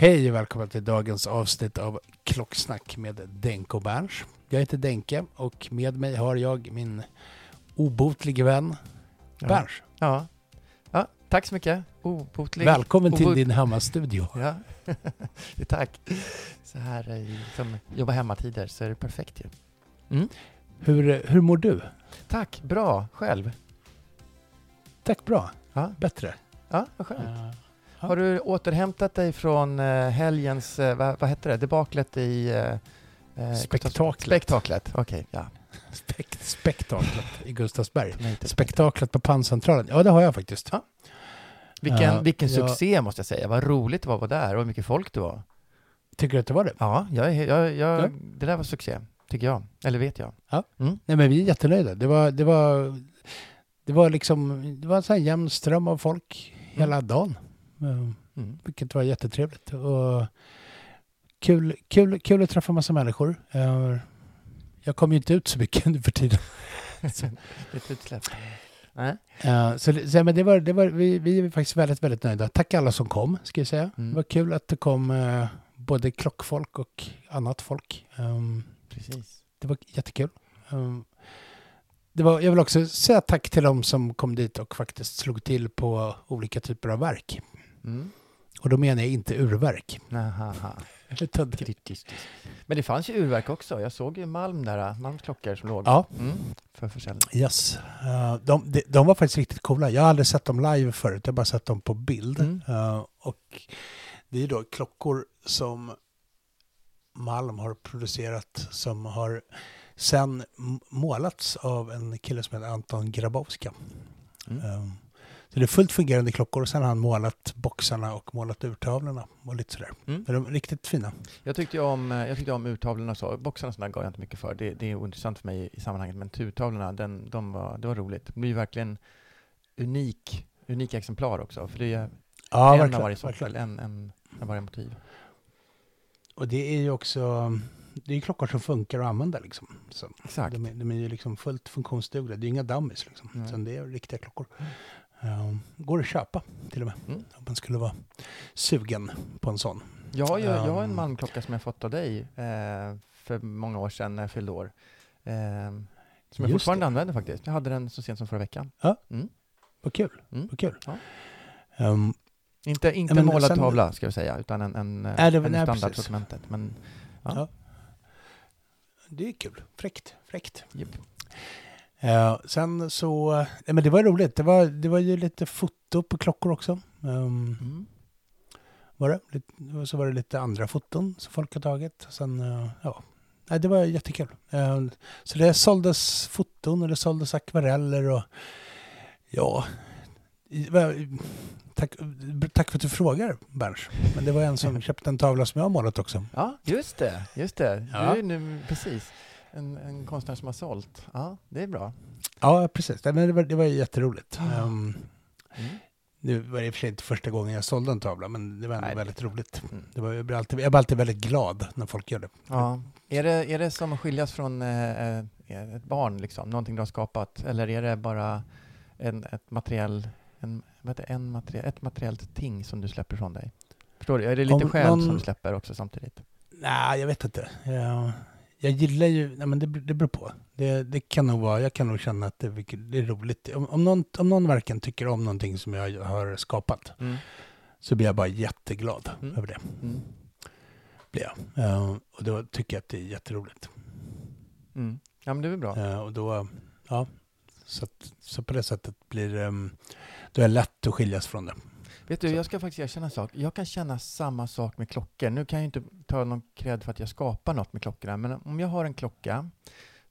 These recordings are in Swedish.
Hej och välkommen till dagens avsnitt av Klocksnack med Denke och Berns. Jag heter Denke och med mig har jag min obotlige vän Ja. Berns. Ja. ja, tack så mycket. Obotlig. Välkommen till obot- din hemmastudio. Ja, tack. Så här i som jobba hemmatider så är det perfekt ju. Mm. Hur, hur mår du? Tack, bra. Själv? Tack bra. Ja, Bättre. ja vad skönt. Eh, Har du återhämtat dig från eh, helgens, eh, vad, vad hette det, debaklet i... eh, eh, Spektaklet. Spektaklet, okej, ja. spek- spektaklet i Gustavsberg. Spektaklet på Panncentralen. Ja, det har jag faktiskt. Ja. Vilken, Ja, vilken jag- succé måste jag säga. Vad roligt det var att vara där och hur mycket folk det var. Tycker du att det var det? Ja, jag, jag, jag, Ja. det där var succé, tycker jag. Eller vet jag. Ja. Mm. Nej, men vi är jättenöjda. Det var, det var, det var liksom, det var en sån här jämn ström av folk hela dagen. Eh, Mm. Vilket var jättetrevligt. Och kul, kul, kul att träffa massa människor. Eh, Jag kommer ju inte ut så mycket nu för tiden. Ett utsläpp. Nej. Eh, Så, så men det var, det var, vi, vi är faktiskt väldigt, väldigt nöjda. Tack alla som kom, ska jag säga. Mm. Det var kul att det kom eh, både klockfolk och annat folk. Um, Precis. det var jättekul. Um, det var, jag vill också säga tack till de som kom dit och faktiskt slog till på olika typer av verk. Mm. Och då menar jag inte urverk. Men det fanns ju urverk också. Jag såg ju Malm där, Malms klockor som låg ja, mm. för försäljning. yes. Eh, de, de, de var faktiskt riktigt coola. Jag har aldrig sett dem live förut, jag har bara sett dem på bild. Mm. Eh, och det är då klockor som Malm har producerat som har sen målats av en kille som heter Anton Grabowska. Mm. Um, så det är fullt fungerande klockor och sen har han målat boxarna och målat urtavlorna och lite sådär. Mm. Så de är riktigt fina. Jag tyckte om, eh, jag tyckte om urtavlorna så. Boxarna sådana gav jag inte mycket för. Det, det är ointressant för mig i, sammanhanget. Men turtavlorna, den, de var, det var roligt. Det blir verkligen unik, unika exemplar också. För det är Ja, en av verkligen. varje sort, en, en, en varje motiv. Och det är ju också, det är klockor som funkar att använda liksom. Så Exakt. de, de är ju liksom fullt funktionsdugliga. Det är inga dummies liksom. Utan det är riktiga klockor. Um, går att köpa till och med. Mm. Om man skulle vara sugen på en sån. Jag har ju jag har en Um. Malmklocka som jag fått av dig eh, för många år sedan när jag fyllde år. Eh, som jag fortfarande det. använder faktiskt. Jag hade den så sent som förra veckan. Vad kul. Mm. Vad kul. Ja. Um, Inte, inte men målad sen- tavla ska jag säga, utan en, en, Nej, det en nej, standardsortimentet. Men ja. Ja. det är kul. Fräckt. Fräckt. Japp. Eh, sen så, nej men det var roligt. Det var, det var ju lite foto på klockor också. Um, Mm. var det. Lite, så var det lite andra foton som folk har tagit. Sen, eh, ja. Nej, det var jättekul. Eh, så det såldes foton och det såldes akvareller och ja. Tack, tack för att du frågar, Berns. Men det var en som köpte en tavla som jag har målat också. Ja, just det. Just det. Ja. Du är nu, precis. En, en konstnär som har sålt. Ja, det är bra. Ja, precis. Men det, var, det var jätteroligt. Um, Mm. nu var det i och för sig inte första gången jag sålde en tavla, men det var ändå Nej. väldigt roligt. Mm. Det var, jag, blir alltid, jag blir alltid väldigt glad när folk gör det. Ja. Är, det, är det som att skiljas från eh, eh, ett barn, liksom? någonting du har skapat? Eller är det bara en, ett, materiell, en, vad heter, det? en materiell, ett materiellt ting som du släpper från dig? Förstår du? Är det lite Om själ någon- som du släpper också samtidigt? Nej, jag vet inte. Jag, jag gillar ju, nej men det, det beror på. Det, det kan nog vara, jag kan nog känna att det, det är roligt. Om, om, någon, om någon verkligen tycker om någonting som jag har skapat Mm. så blir jag bara jätteglad Mm. över det. Mm. Blir jag. Eh, och då tycker jag att det är jätteroligt. Mm. Ja, men det är väl bra. Eh, och då, ja, så, att, så på det sättet blir um, då är det lätt att skiljas från det. Vet du, Så. jag ska faktiskt erkänna en sak. Jag kan känna samma sak med klockor. Nu kan jag inte ta någon cred för att jag skapar något med klockorna, men om jag har en klocka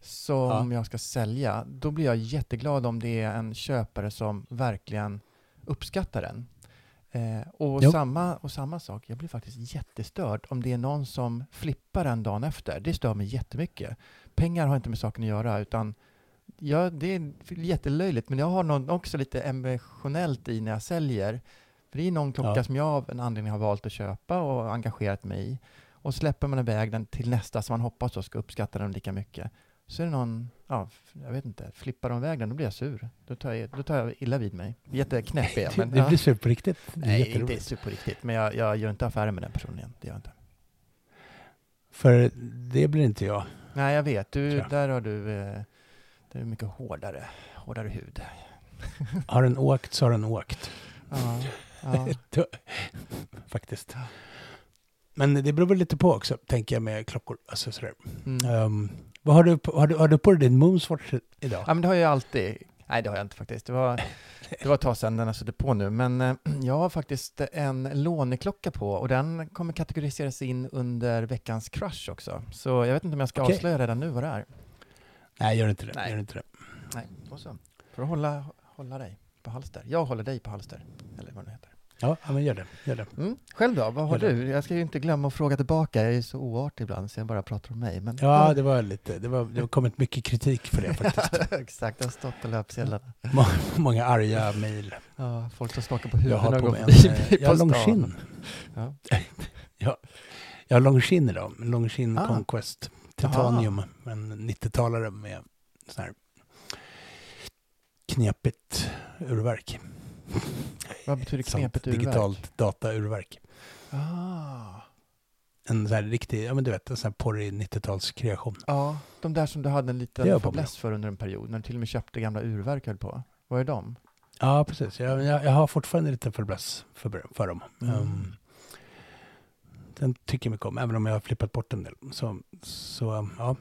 som Ja. jag ska sälja, då blir jag jätteglad om det är en köpare som verkligen uppskattar den. Eh, och, Jo. samma, och samma sak, jag blir faktiskt jättestörd om det är någon som flippar den dagen efter. Det stör mig jättemycket. Pengar har inte med saken att göra, utan ja, det är jättelöjligt, men jag har någon också lite emotionellt i när jag säljer. För det är någon klocka Ja. som jag av en anledning har valt att köpa och engagerat mig i. Och släpper man iväg den till nästa som man hoppas då ska uppskatta den lika mycket. Så är det någon, ja, jag vet inte, flippar de iväg den, då blir jag sur. Då tar jag, då tar jag illa vid mig. Jätteknäpp är jag, men ja. blir sur på riktigt. Det är Nej, inte sur på riktigt, men jag, jag gör inte affärer med den personen. Det gör jag inte. För det blir inte jag. Nej, jag vet. Du, jag. där har du, eh, det är mycket hårdare, hårdare hud. Har den åkt så har den åkt. Ja, ja. Faktiskt. Men det beror väl lite på också, tänker jag med klockor. Alltså sådär. Mm. Ehm, vad har, du, på- har, du, har du på dig din Moonswatch idag? Ja, men det har jag alltid. Nej, det har jag inte faktiskt. Det var, det var ett tag sedan den har suttit på nu. Men eh, jag har faktiskt en låneklocka på och den kommer kategoriseras in under veckans crush också. Så jag vet inte om jag ska Okej. avslöja redan nu vad det är. Nej, gör inte det. Nej. Gör inte det. Nej, då så. För att hålla, hålla dig på halster. Jag håller dig på halster. Eller vad det heter. Ja, men gör det. Gör det. Mm. Själv då? Vad har Gör det. du? Jag ska ju inte glömma att fråga tillbaka. Jag är så oartig ibland så jag bara pratar om mig. Men Ja, det var lite, det, var, det har kommit mycket kritik för det faktiskt. Exakt, det har stått på löpsedlarna. Må- Många arga mejl. Ja, folk som skakar på Jag huvudet och på går förbi jag har longin. Ja. Ja, jag har longin idag. Longin Ah. Conquest. Titanium. En 90-talare med sån här knepigt urverk. Vad betyder knepet urverk? digitalt dataurverk. Ah. En sån här riktig, ja men du vet, en sån här porrig 90-talskreation. Ja, de där som du hade en liten fäbless för under en period, när du till och med köpte gamla urverk höll på. Vad är de? Ja, precis. Jag, jag, jag har fortfarande lite fäbless för, för dem. Mm. Um, den tycker jag mycket om, även om jag har flippat bort en del. Så, så ja.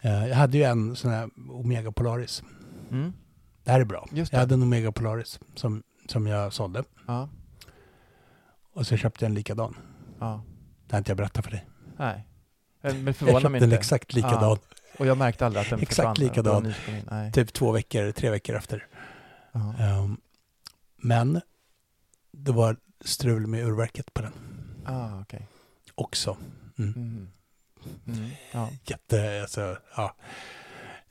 Eh, jag hade ju en sån här Omega Polaris. Mm. Det här är bra. Jag hade en Omega Polaris som, som jag sålde. Ja. Och så köpte jag en likadan. ja. Det har inte jag berättat för dig. Nej. Eh, Men det Jag förvånar köpte mig en inte. exakt likadan. Och jag märkte aldrig att den Exakt likadan. Typ två veckor, tre veckor efter. Ja. Um, men det var strul med urverket på den Ah, okej. också. Mm. Mm. Mm. Ja. Jätte, alltså, ja.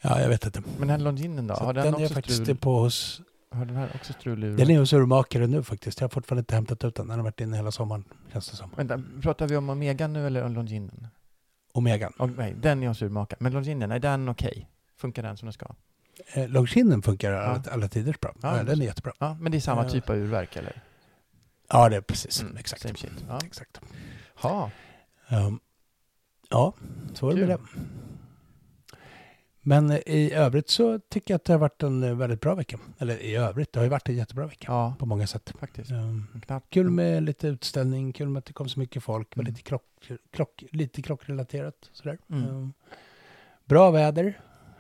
Ja, jag vet inte. Men den Longinen då? Så Har den, den är också faktiskt strul? på hos... Har den här också strul? Den är hos urmakare nu faktiskt. Jag har fortfarande inte hämtat ut den. Den har varit inne hela sommaren, känns det som. Vänta, pratar vi om Omega nu eller om Longinen? Omegan. Oh, nej, den är hos urmakaren. Men Longinen, är den okej? Funkar den som den ska? Eh, Longinen funkar alla, alla tiders bra. Ja, Ja, den är jättebra. Ja, men det är samma Ja. typ av urverk eller? Ja, det är precis. Mm, Exakt. same shit. Ja. Exakt. Ha. Um, ja, så var det med det. Men eh, i övrigt så tycker jag att det har varit en eh, väldigt bra vecka. Eller i övrigt, det har ju varit en jättebra vecka Ja, på många sätt. faktiskt. Um, kul med lite utställning, kul med att det kom så mycket folk, Mm. lite, krock, krock, lite krockrelaterat. Sådär. Mm. Um, bra väder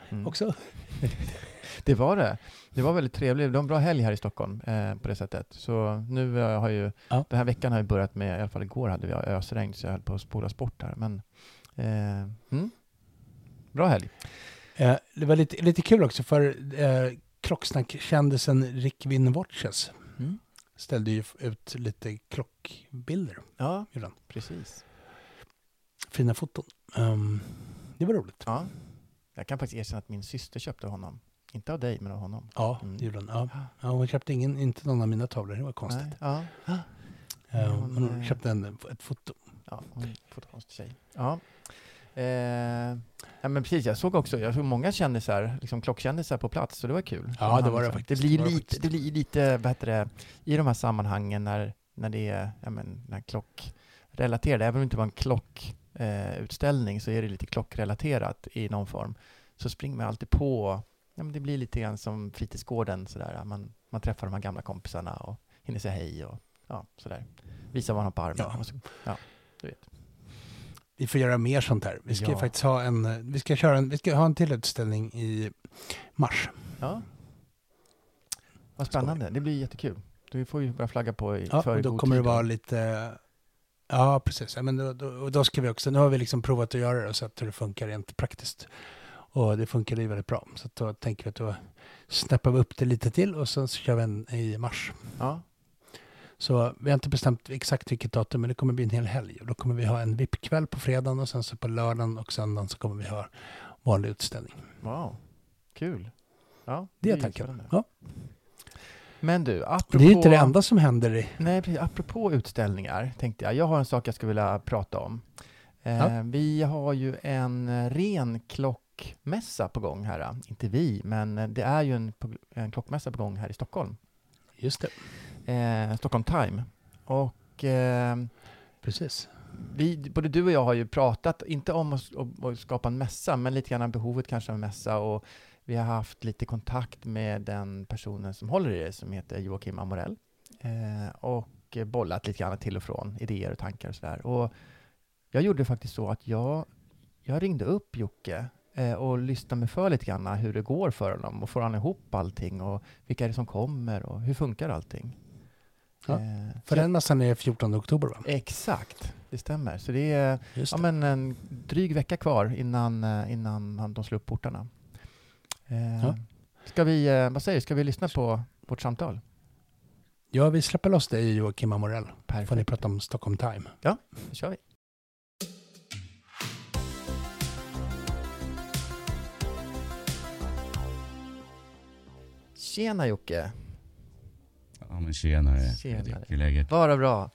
Mm. också. Det var det. Det var väldigt trevligt. Det var en bra helg här i Stockholm eh, på det sättet. Så nu eh, har ju, Ja. den här veckan har ju börjat med, i alla fall igår hade vi ösregn så jag höll på att spola bort här. Men, eh, mm. Bra helg. Eh, det var lite, lite kul också för eh, klocksnack-kändisen Rick Win Watches Mm. ställde ju ut lite klockbilder. Ja, han. precis. Fina foton. Um, det var roligt. Ja. Jag kan faktiskt erkänna att min syster köpte honom. Inte av dig, men av honom. Ja, Mm. det gjorde hon. Ja. Ja, hon köpte ingen, inte någon av mina tavlor, det var konstigt. Nej, ja. Eh, Hon, men hon köpte en, ett foto. Ja, hon är en fotokonstig tjej. Ja. Eh, ja, men precis, jag såg också, jag såg många kändisar, liksom klockkändisar på plats, så det var kul. Ja, det var det liksom- faktiskt. Det blir, Det lite, det blir lite, det, i de här sammanhangen när, när det är, ja men, när klockrelaterat, även om det inte var en klockutställning eh, så är det lite klockrelaterat i någon form. Så springer man alltid på, ja men det blir lite grann som fritidsgården sådär, man, man träffar de här gamla kompisarna och hinner säga hej och ja, sådär. Visa vad man har på armen. Ja. Så, ja, du vet. Vi får göra mer sånt här. Vi ska ju Ja. faktiskt ha en, vi ska köra en, vi ska ha en till utställning i mars. Ja. Vad spännande. Det blir jättekul. Det får vi börja flagga på i Ja, för och då god kommer det tid då. vara lite... Ja, precis. Ja, men då, då, och då ska vi också... Nu har vi liksom provat att göra det och sett hur det funkar rent praktiskt. Och det funkar ju väldigt bra. Så då tänker vi att då snappar vi upp det lite till och sen så kör vi en i mars. Ja, Så vi har inte bestämt exakt vilket datum, men det kommer bli en hel helg. Och då kommer vi ha en VIP-kväll på fredagen och sen så på lördagen och söndagen så kommer vi ha vanlig utställning. wow. Kul. Ja, Det är tanken. Ja. Men du, apropå... Det är inte det enda som händer i... Nej, precis. Apropå utställningar tänkte jag. Jag har en sak jag skulle vilja prata om. Eh, Ja. Vi har ju en ren klockmässa på gång här. Inte vi, men det är ju en, en klockmässa på gång här i Stockholm. Just det, Eh, Stockholm Time. Och eh, precis. vi, både du och jag har ju pratat, inte om att, att, skapa en mässa, men lite grann om behovet kanske av en mässa och vi har haft lite kontakt med den personen som håller i det, som heter Joakim Amorell. Eh, och bollat lite grann till och från idéer och tankar och sådär. Och jag gjorde faktiskt så att jag, jag ringde upp Jocke eh, och lyssnade mig för lite grann hur det går för honom och får han ihop allting och vilka är det som kommer och hur funkar allting? Ja, Eh, För den mässan är 14 oktober va? Exakt, det stämmer. Så det är Just ja, det. men en dryg vecka kvar innan, eh, innan de slår upp portarna. Eh, Ja. Ska vi, vad säger du, ska vi lyssna på vårt samtal? Ja, vi släpper loss dig Joakim Amorell. Får ni Perfekt, prata om Stockholm Time. då kör vi. Tjena Jocke, Ja men tjenare, Tjenare. Fredrik. Hur är läget? bara bra.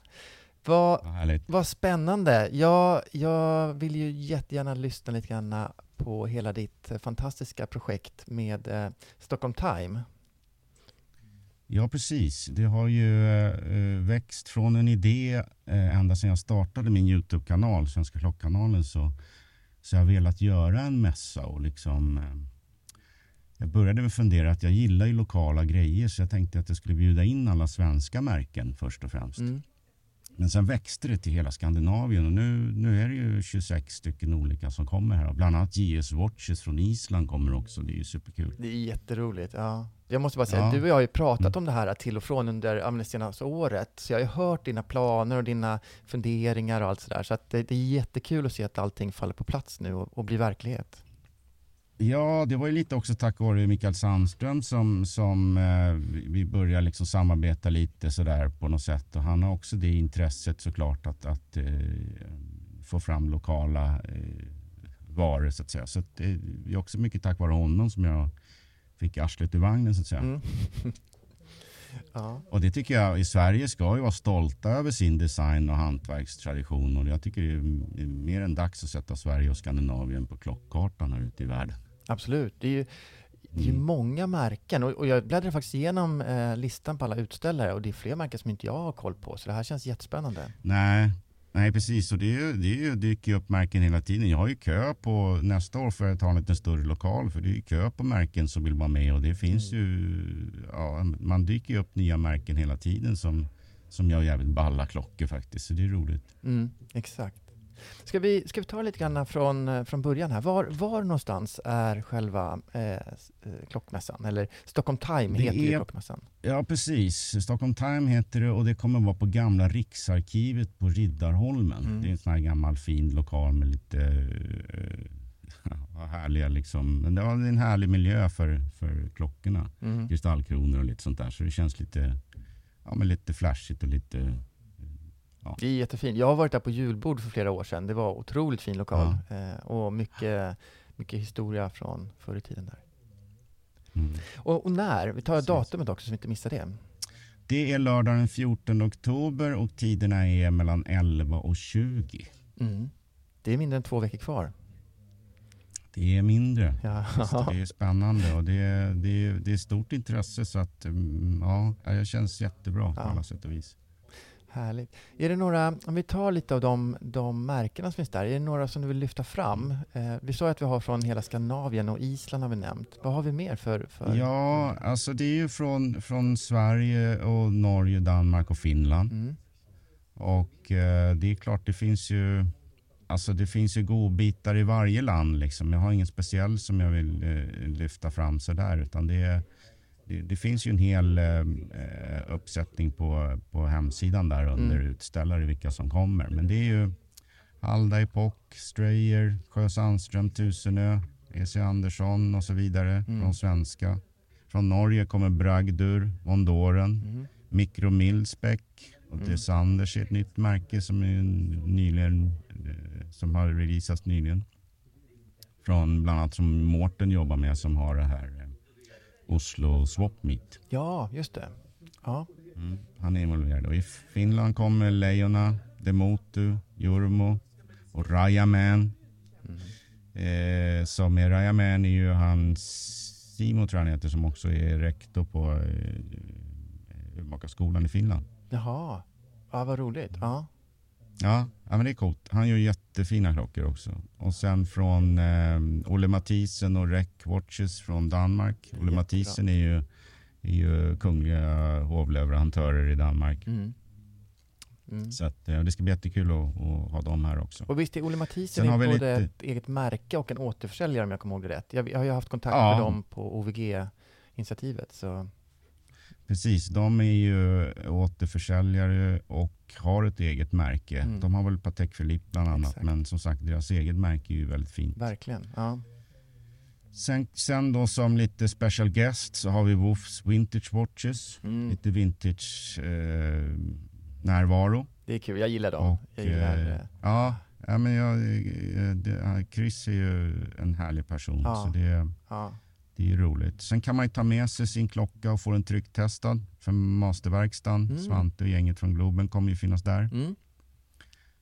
Vad, Vad härligt. Vad spännande. Jag, jag vill ju jättegärna lyssna lite grann på hela ditt eh, fantastiska projekt med eh, Stockholm Time. Ja precis, det har ju eh, växt från en idé eh, ända sedan jag startade min Youtube-kanal, Svenska Klockkanalen, så, så jag har velat göra en mässa och liksom eh, jag började med fundera att jag gillar ju lokala grejer så jag tänkte att jag skulle bjuda in alla svenska märken först och främst. Mm. Men sen växte det till hela Skandinavien och nu, nu är det ju 26 stycken olika som kommer här. Bland annat JS Watches från Island kommer också. Det är ju superkul. Det är jätteroligt. Ja. Jag måste bara säga, Ja. du och jag har ju pratat Mm. om det här till och från under ja, det senaste året, så jag har ju hört dina planer och dina funderingar och allt sådär. Så att det, det är jättekul att se att allting faller på plats nu och, och blir verklighet. Ja, det var ju lite också tack vare Mikael Sandström som, som eh, vi- började liksom samarbeta lite sådär på något sätt. Och han har också det intresset såklart att, att eh, få fram lokala eh, varor så att säga. Så att det är också mycket tack vare honom som jag fick arslet ur vagnen så att säga. Mm. ja. Och det tycker jag i Sverige ska ju vara stolta över sin design och hantverkstradition. Och jag tycker det är mer än dags att sätta Sverige och Skandinavien på klockkartan här ute i världen. Absolut. Det är ju, det är Mm. många märken och, och jag bläddrar faktiskt igenom eh, listan på alla utställare och det är fler märken som inte jag har koll på, så det här känns jättespännande. Nej, nej precis. Och det, är ju, det är ju, dyker ju upp märken hela tiden. Jag har ju kö på nästa år för att ha en lite större lokal. För det är ju kö på märken som vill vara med. Och det finns ju, ja, man dyker ju upp nya märken hela tiden som, som gör jävligt balla klockor faktiskt. Så det är roligt. Mm, exakt. Ska vi, ska vi ta lite grann från, eh, från början här? Var, var någonstans är själva eh, eh, klockmässan? Eller Stockholm Time Det heter ju är- klockmässan. Ja, precis. Stockholm Time heter det och det kommer vara på gamla Riksarkivet på Riddarholmen. Mm. Det är en sån här gammal fin lokal med lite eh, härliga liksom. Det är en härlig miljö för, för klockorna. Mm. kristallkronor och lite sånt där. Så det känns lite, ja, men lite flashigt och lite... Det är jättefint. Jag har varit där på julbord för flera år sedan. Det var otroligt fin lokal eh, och mycket, mycket historia från förr i tiden där. Mm. Och, och när? Vi tar Precis. datumet också så vi inte missar det. Det är lördag den 14 oktober och tiderna är mellan 11 och 20. Mm. Det är mindre än två veckor kvar. Det är mindre. Ja. Det är spännande och det är, det, är, det är stort intresse så att mm, ja, jag känns jättebra på Ja. alla sätt och vis. Härligt. Är det några, om vi tar lite av de, de märkena som finns där, är det några som du vill lyfta fram? Eh, vi sa att vi har från hela Skandinavien och Island har vi nämnt. Vad har vi mer för? för Ja, alltså det är ju från, från Sverige och Norge, Danmark och Finland. Mm. Och eh, det är klart, det finns ju Alltså det finns ju godbitar i varje land liksom. Jag har ingen speciell som jag vill eh, lyfta fram sådär utan det är, det, det finns ju en hel eh, uppsättning på, på hemsidan där under Mm. utställare vilka som kommer. Men det är ju Halda Epoch, Strayer, Sjö Sandström, Tusenö, E.C. Andersson och så vidare Mm. från svenska. Från Norge kommer Bragdur, Vondoren, Mm. Mikro Milsbeck och Mm. det Sanders är ett nytt märke som, är nyligen, eh, som har releasats nyligen. Från bland annat som Mårten jobbar med som har det här eh, Oslo Swap Meet. Ja, just det. Ja. Mm. Han är involverad. Och I Finland kommer Leijona, Demotu, Jurmo och Rajaman. Eh, som är Rajaman är ju han Simo tror han heter som också är rektor på eh, urmakarskolan i Finland. Jaha. Ja, vad roligt. Ja. Ja, ja, men det är coolt. Han gör jättefina klockor också. Och sen från eh, Olle Mathisen och Rec Watches från Danmark. Olle Jättebra. Mathisen är ju, är ju kungliga hovleverantörer i Danmark. Mm. Mm. Så att, eh, det ska bli jättekul att, att ha dem här också. Och visst är Olle Sen Mathisen har är vi både lite- ett eget märke och en återförsäljare om jag kommer ihåg det rätt. Jag, jag har ju haft kontakt Ja. med dem på OVG-initiativet. Så. Precis, de är ju återförsäljare och har ett eget märke. Mm. De har väl Patek Philippe bland annat. Exakt. Men som sagt, deras eget märke är ju väldigt fint. Verkligen. Ja. Sen, sen då som lite special guest så har vi Wolfs Vintage Watches. Mm. Lite vintage eh, närvaro. Det är kul, jag gillar dem. Och, jag gillar, eh, eh, ja, ja, men jag, eh, det, ja, Chris är ju en härlig person. Ja. Så det, ja. Det är ju roligt. Sen kan man ju ta med sig sin klocka och få den trycktestad. För Masterverkstan, Mm. Svante och gänget från Globen kommer ju finnas där. Mm.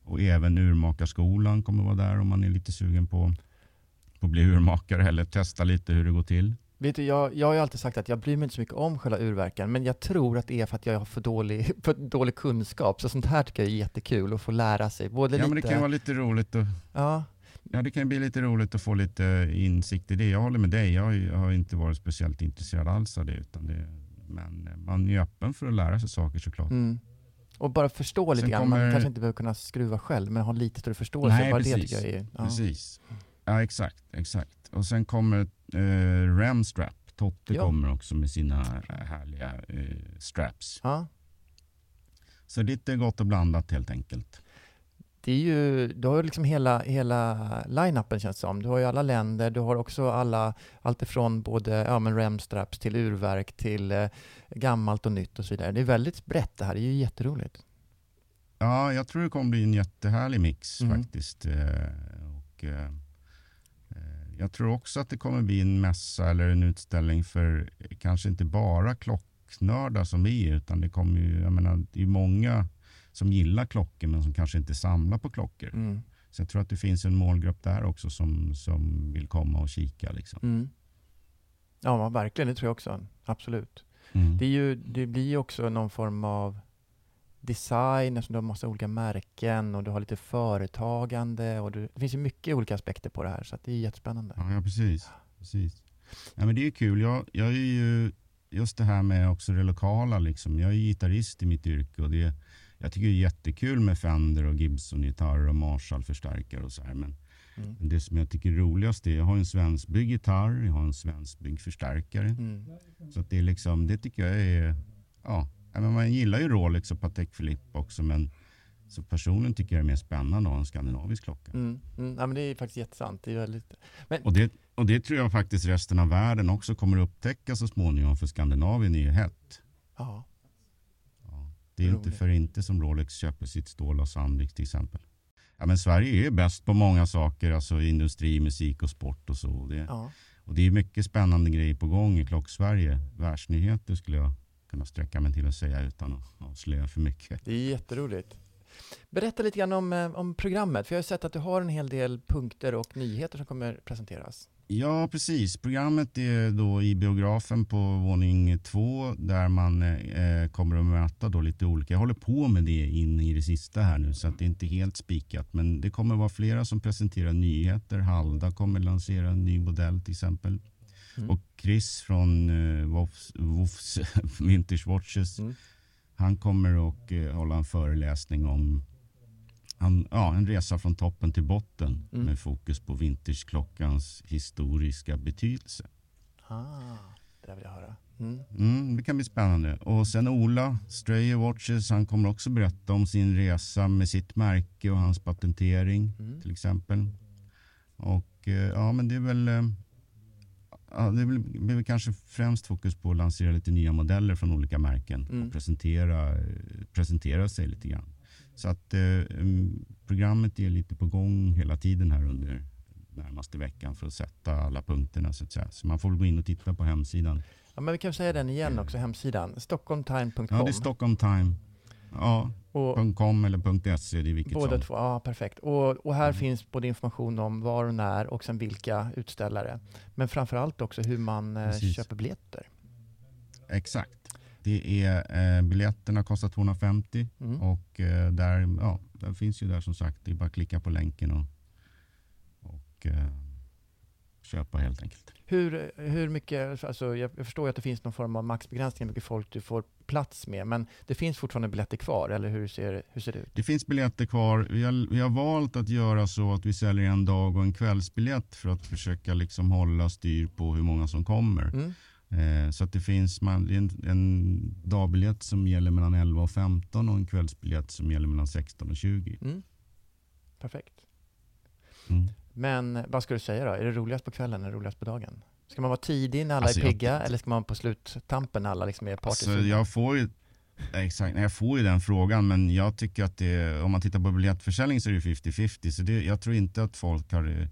Och även urmakarskolan kommer vara där om man är lite sugen på, på att bli urmakare eller testa lite hur det går till. Vet du, jag, jag har ju alltid sagt att jag bryr mig inte så mycket om själva urverken, men jag tror att det är för att jag har för dålig, för dålig kunskap. Så sånt här tycker jag är jättekul att få lära sig. Både Ja, lite, men det kan vara lite roligt att ja, Ja, det kan bli lite roligt att få lite insikt i det. Jag håller med dig. Jag har, ju- jag har inte varit speciellt intresserad alls av det. Utan det men man är öppen för att lära sig saker såklart. mm. Och bara förstå lite Sen grann. Man kommer- kanske inte behöver kunna skruva själv, men ha lite större förståelse. Nej, bara det precis. jag är... Ja. Precis. Ja, exakt. exakt. Och sen kommer eh, Ramstrap. Totte Ja. kommer också med sina eh, härliga eh, straps. Ja. Så lite gott och blandat helt enkelt. Det är ju, du har ju liksom hela, hela line-upen känns det som. Du har ju alla länder, du har också alla, allt ifrån både ja, men remstraps till urverk till eh, gammalt och nytt och så vidare. Det är väldigt brett det här, det är ju jätteroligt. Ja, jag tror det kommer bli en jättehärlig mix Mm. faktiskt. Eh, och, eh, eh, jag tror också att det kommer bli en mässa eller en utställning för kanske inte bara klocknördar som vi är, utan det kommer ju, jag menar, det är många som gillar klockor men som kanske inte samlar på klockor. Mm. Så jag tror att det finns en målgrupp där också som, som vill komma och kika. Liksom. Mm. Ja, verkligen, det tror jag också. Absolut. Mm. Det, är ju, det blir ju också någon form av design, eftersom du har massa olika märken och du har lite företagande och du, det finns ju mycket olika aspekter på det här, så det är jättespännande. Ja, ja precis. precis. Ja, men det är kul. Jag, jag är ju just det här med också det lokala. Liksom. Jag är gitarrist i mitt yrke och det, jag tycker det är jättekul med Fender och Gibson-gitarrer och Marshall-förstärkare och så här. Men Mm. det som jag tycker är roligast är, jag har en svenskbyggd gitarr, jag har en svenskbyggd förstärkare. Mm. Så att det är liksom, det tycker jag är, ja, men man gillar ju Rolex och Patek Philippe också men så personligen tycker jag det är mer spännande att ha en skandinavisk klocka. Mm. Mm. Ja, men det är faktiskt jättesant. Det är väldigt... Men, Och det, och det tror jag faktiskt resten av världen också kommer upptäcka så småningom för Skandinavien är ju hett. ja. Det är inte för inte som Rolex köper sitt stål av Sandvik till exempel. Ja, men Sverige är ju bäst på många saker, alltså industri, musik och sport och så. Det, ja. och det är mycket spännande grejer på gång i Klocksverige. Världsnyheter skulle jag kunna sträcka mig till att säga utan att avslöja för mycket. Det är jätteroligt. Berätta lite grann om, eh, om programmet, för jag har sett att du har en hel del punkter och nyheter som kommer presenteras. Ja, precis. Programmet är då i biografen på våning två där man eh, kommer att möta då lite olika. Jag håller på med det in i det sista här nu så att det är inte helt spikat. Men det kommer vara flera som presenterar nyheter. Halda kommer lansera en ny modell till exempel. Mm. Och Chris från eh, Wolfs, Wolfs Vintage Watches Mm. han kommer att eh, hålla en föreläsning om han, ja, en resa från toppen till botten Mm. med fokus på vintageklockans historiska betydelse. Ah, det vill jag höra. Mm. Mm, det kan bli spännande. Och sen Ola, Strayer Watches, han kommer också berätta om sin resa med sitt märke och hans patentering Mm. till exempel. Och eh, ja, men det är väl eh, Ja, det blir kanske främst fokus på att lansera lite nya modeller från olika märken Mm. och presentera, eh, presentera sig lite grann. Så att eh, mm, programmet är lite på gång hela tiden här under närmaste veckan för att sätta alla punkterna så att säga. Så man får gå in och titta på hemsidan. Ja, men vi kan säga den igen också, hemsidan. Stockholmtime.com. Ja, det är Stockholm Time. Ja, och .com eller .se, det är vilket båda som. två, ja perfekt. Och, och här Mm. finns både information om var och när och sen vilka utställare. Men framför allt också hur man eh, Precis. köper biljetter. Exakt. Det är, eh, biljetterna kostar 250 Mm. och eh, där, ja, där finns ju där som sagt. Det är bara att klicka på länken och, och eh, köpa helt enkelt. Hur, hur mycket, alltså jag, jag förstår att det finns någon form av maxbegränsning hur mycket folk du får plats med, men det finns fortfarande biljetter kvar, eller hur ser, hur ser det ut? Det finns biljetter kvar. Vi har, vi har valt att göra så att vi säljer en dag och en kvällsbiljett för att försöka liksom hålla styr på hur många som kommer. Mm. Eh, så att det finns man, en, en dagbiljett som gäller mellan 11 och 15 och en kvällsbiljett som gäller mellan 16 och 20. Mm. Perfekt. Mm. Men vad ska du säga då? Är det roligast på kvällen eller roligast på dagen? Ska man vara tidig när alla Alltså, är jag- pigga eller ska man vara på sluttampen när alla liksom är Alltså, partysugna? jag får ju Exakt, jag får ju den frågan men jag tycker att det, om man tittar på biljettförsäljning så är det 50-50 så det, jag tror inte att folk har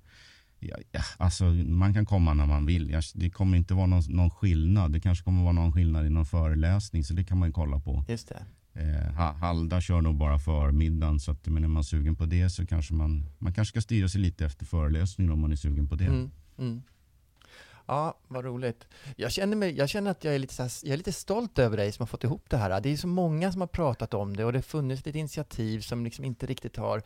ja, ja, alltså man kan komma när man vill. Jag, det kommer inte vara någon, någon skillnad. Det kanske kommer vara någon skillnad i någon föreläsning så det kan man ju kolla på. Just det. Eh, Ha- Halda kör nog bara förmiddagen så att men är man sugen på det så kanske man, man kanske ska styra sig lite efter föreläsningen om man är sugen på det. Mm, mm. Ja, vad roligt. Jag känner, mig, jag känner att jag är, lite här, jag är lite stolt över dig som har fått ihop det här. Det är så många som har pratat om det och det har funnits ett initiativ som liksom inte riktigt har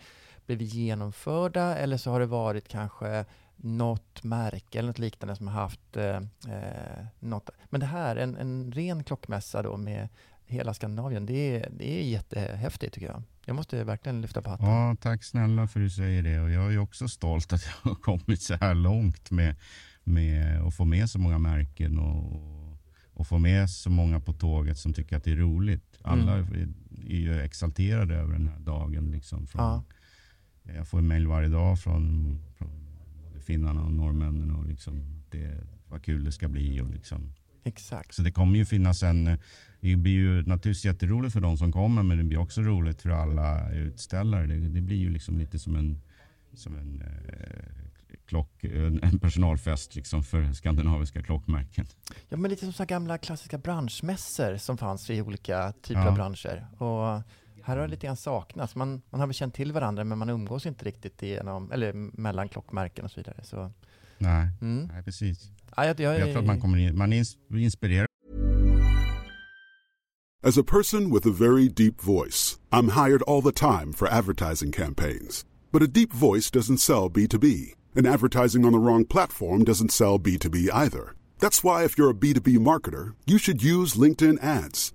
blivit genomförda eller så har det varit kanske något märke eller något liknande som har haft eh, eh, något. Men det här, en, en ren klockmässa då med hela Skandinavien, det är, det är jättehäftigt tycker jag. Jag måste verkligen lyfta på hatten. Ja, tack snälla för att du säger det. Och jag är också stolt att jag har kommit så här långt med, med att få med så många märken och, och få med så många på tåget som tycker att det är roligt. Alla Mm. är, är ju exalterade över den här dagen. Liksom från, Ja. Jag får mejl varje dag från, från finnarna och norrmännen och liksom det, vad kul det ska bli. Och liksom. Exakt. Så det kommer ju finnas en... Det blir ju naturligtvis jätteroligt för de som kommer men det blir också roligt för alla utställare. Det, det blir ju liksom lite som en, som en, eh, klock, en personalfest liksom för skandinaviska klockmärken. Ja, men lite som så gamla klassiska branschmässor som fanns i olika typer Ja. av branscher. Och här har det lite grann saknats. Man, man har väl känt till varandra, men man umgås inte riktigt genom, eller mellan klockmärken och så vidare. Så, Nej, mm. nej precis. ja, jag, jag, Jag tror att man, kommer in, man ins- inspirerad As a person with a very deep voice, I'm hired all the time for advertising campaigns. But a deep voice doesn't sell B2B, and advertising on the wrong platform doesn't sell B2B either. That's why, if you're a B2B marketer, you should use LinkedIn ads.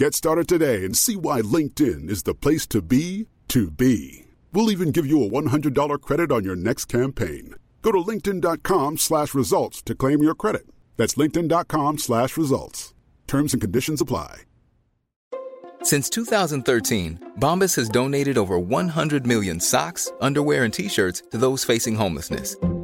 Get started today and see why LinkedIn is the place to be to be. We'll even give you a $100 credit on your next campaign. Go to linkedin.com slash results to claim your credit. That's linkedin.com slash results. Terms and conditions apply. Since 2013, Bombas has donated over 100 million socks, underwear, and t shirts to those facing homelessness.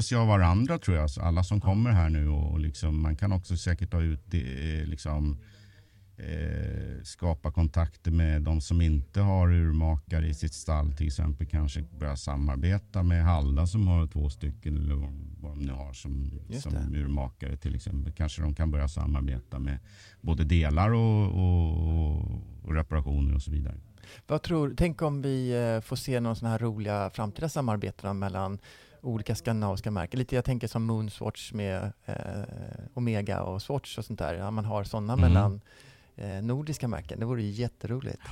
Sig av varandra tror jag. Så alla som kommer här nu och liksom, man kan också säkert ta ut det, eh, liksom, eh, skapa kontakter med de som inte har urmakare i sitt stall till exempel. Kanske börja samarbeta med Halda som har två stycken eller vad de nu har som, som urmakare till exempel. Kanske de kan börja samarbeta med både delar och, och, och reparationer och så vidare. Vad tror, tänk om vi eh, får se någon sån här roliga framtida samarbeten mellan olika skandinaviska märken. Lite jag tänker som Moonswatch med eh, Omega och Swatch och sånt där. Ja, man har sådana Mm. mellan eh, nordiska märken. Det vore ju jätteroligt.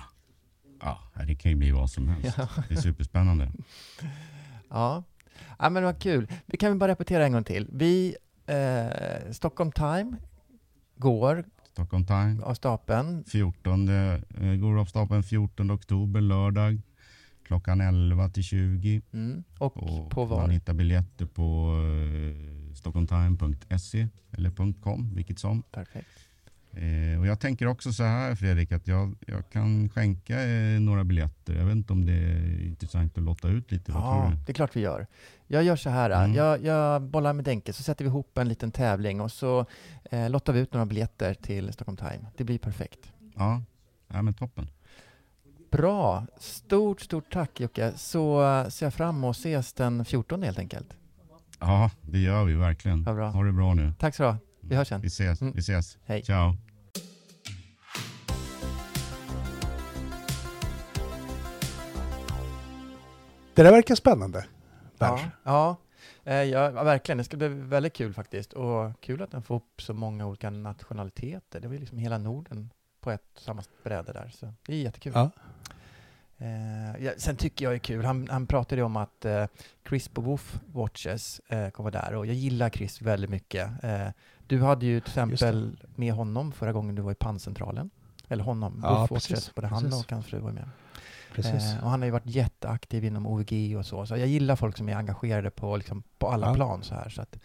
Ja, det kan ju bli vad som helst. Ja. Det är superspännande. Ja. ja, men vad kul. Vi kan väl bara repetera en gång till. Vi, eh, Stockholm Time går Stockholm Time. av stapeln. 14, eh, går av stapeln 14 oktober, lördag. Klockan 11 till 20. Mm. Och Och på Man var? hittar biljetter på eh, stockholmtime.se eller .com, vilket som. Perfekt. Eh, och jag tänker också så här Fredrik, att jag, jag kan skänka eh, några biljetter. Jag vet inte om det är intressant att lotta ut lite. Ja, det är klart vi gör. Jag gör så här. Mm. Jag, jag bollar med Denke, så sätter vi ihop en liten tävling och så eh, lottar vi ut några biljetter till Stockholm Time. Det blir perfekt. Ja, ja men toppen. Bra! Stort, stort tack Jocke. Så ser jag fram emot att ses den 14 helt enkelt. Ja, det gör vi verkligen. Ja, bra. Ha det bra nu. Tack så ha. Vi hörs sen. Vi ses. Mm. Vi ses. Hej. Ciao. Det där verkar spännande. Berns. Ja, ja. Eh, ja, verkligen. Det ska bli väldigt kul faktiskt. Och kul att den får upp så många olika nationaliteter. Det var ju liksom hela Norden på ett och samma bräde där. Så det är jättekul. Ja. Eh, ja, sen tycker jag det är kul, han, han pratade om att eh, Chris på Woof Watches eh, kommer där och jag gillar Chris väldigt mycket. Eh, du hade ju till exempel med honom förra gången du var i panncentralen. Eller honom, Ja, Woof precis, Watches, både han precis. och hans fru var med. Eh, och han har ju varit jätteaktiv inom OEG och så, så jag gillar folk som är engagerade på, liksom, på alla Ja. plan så här. Så att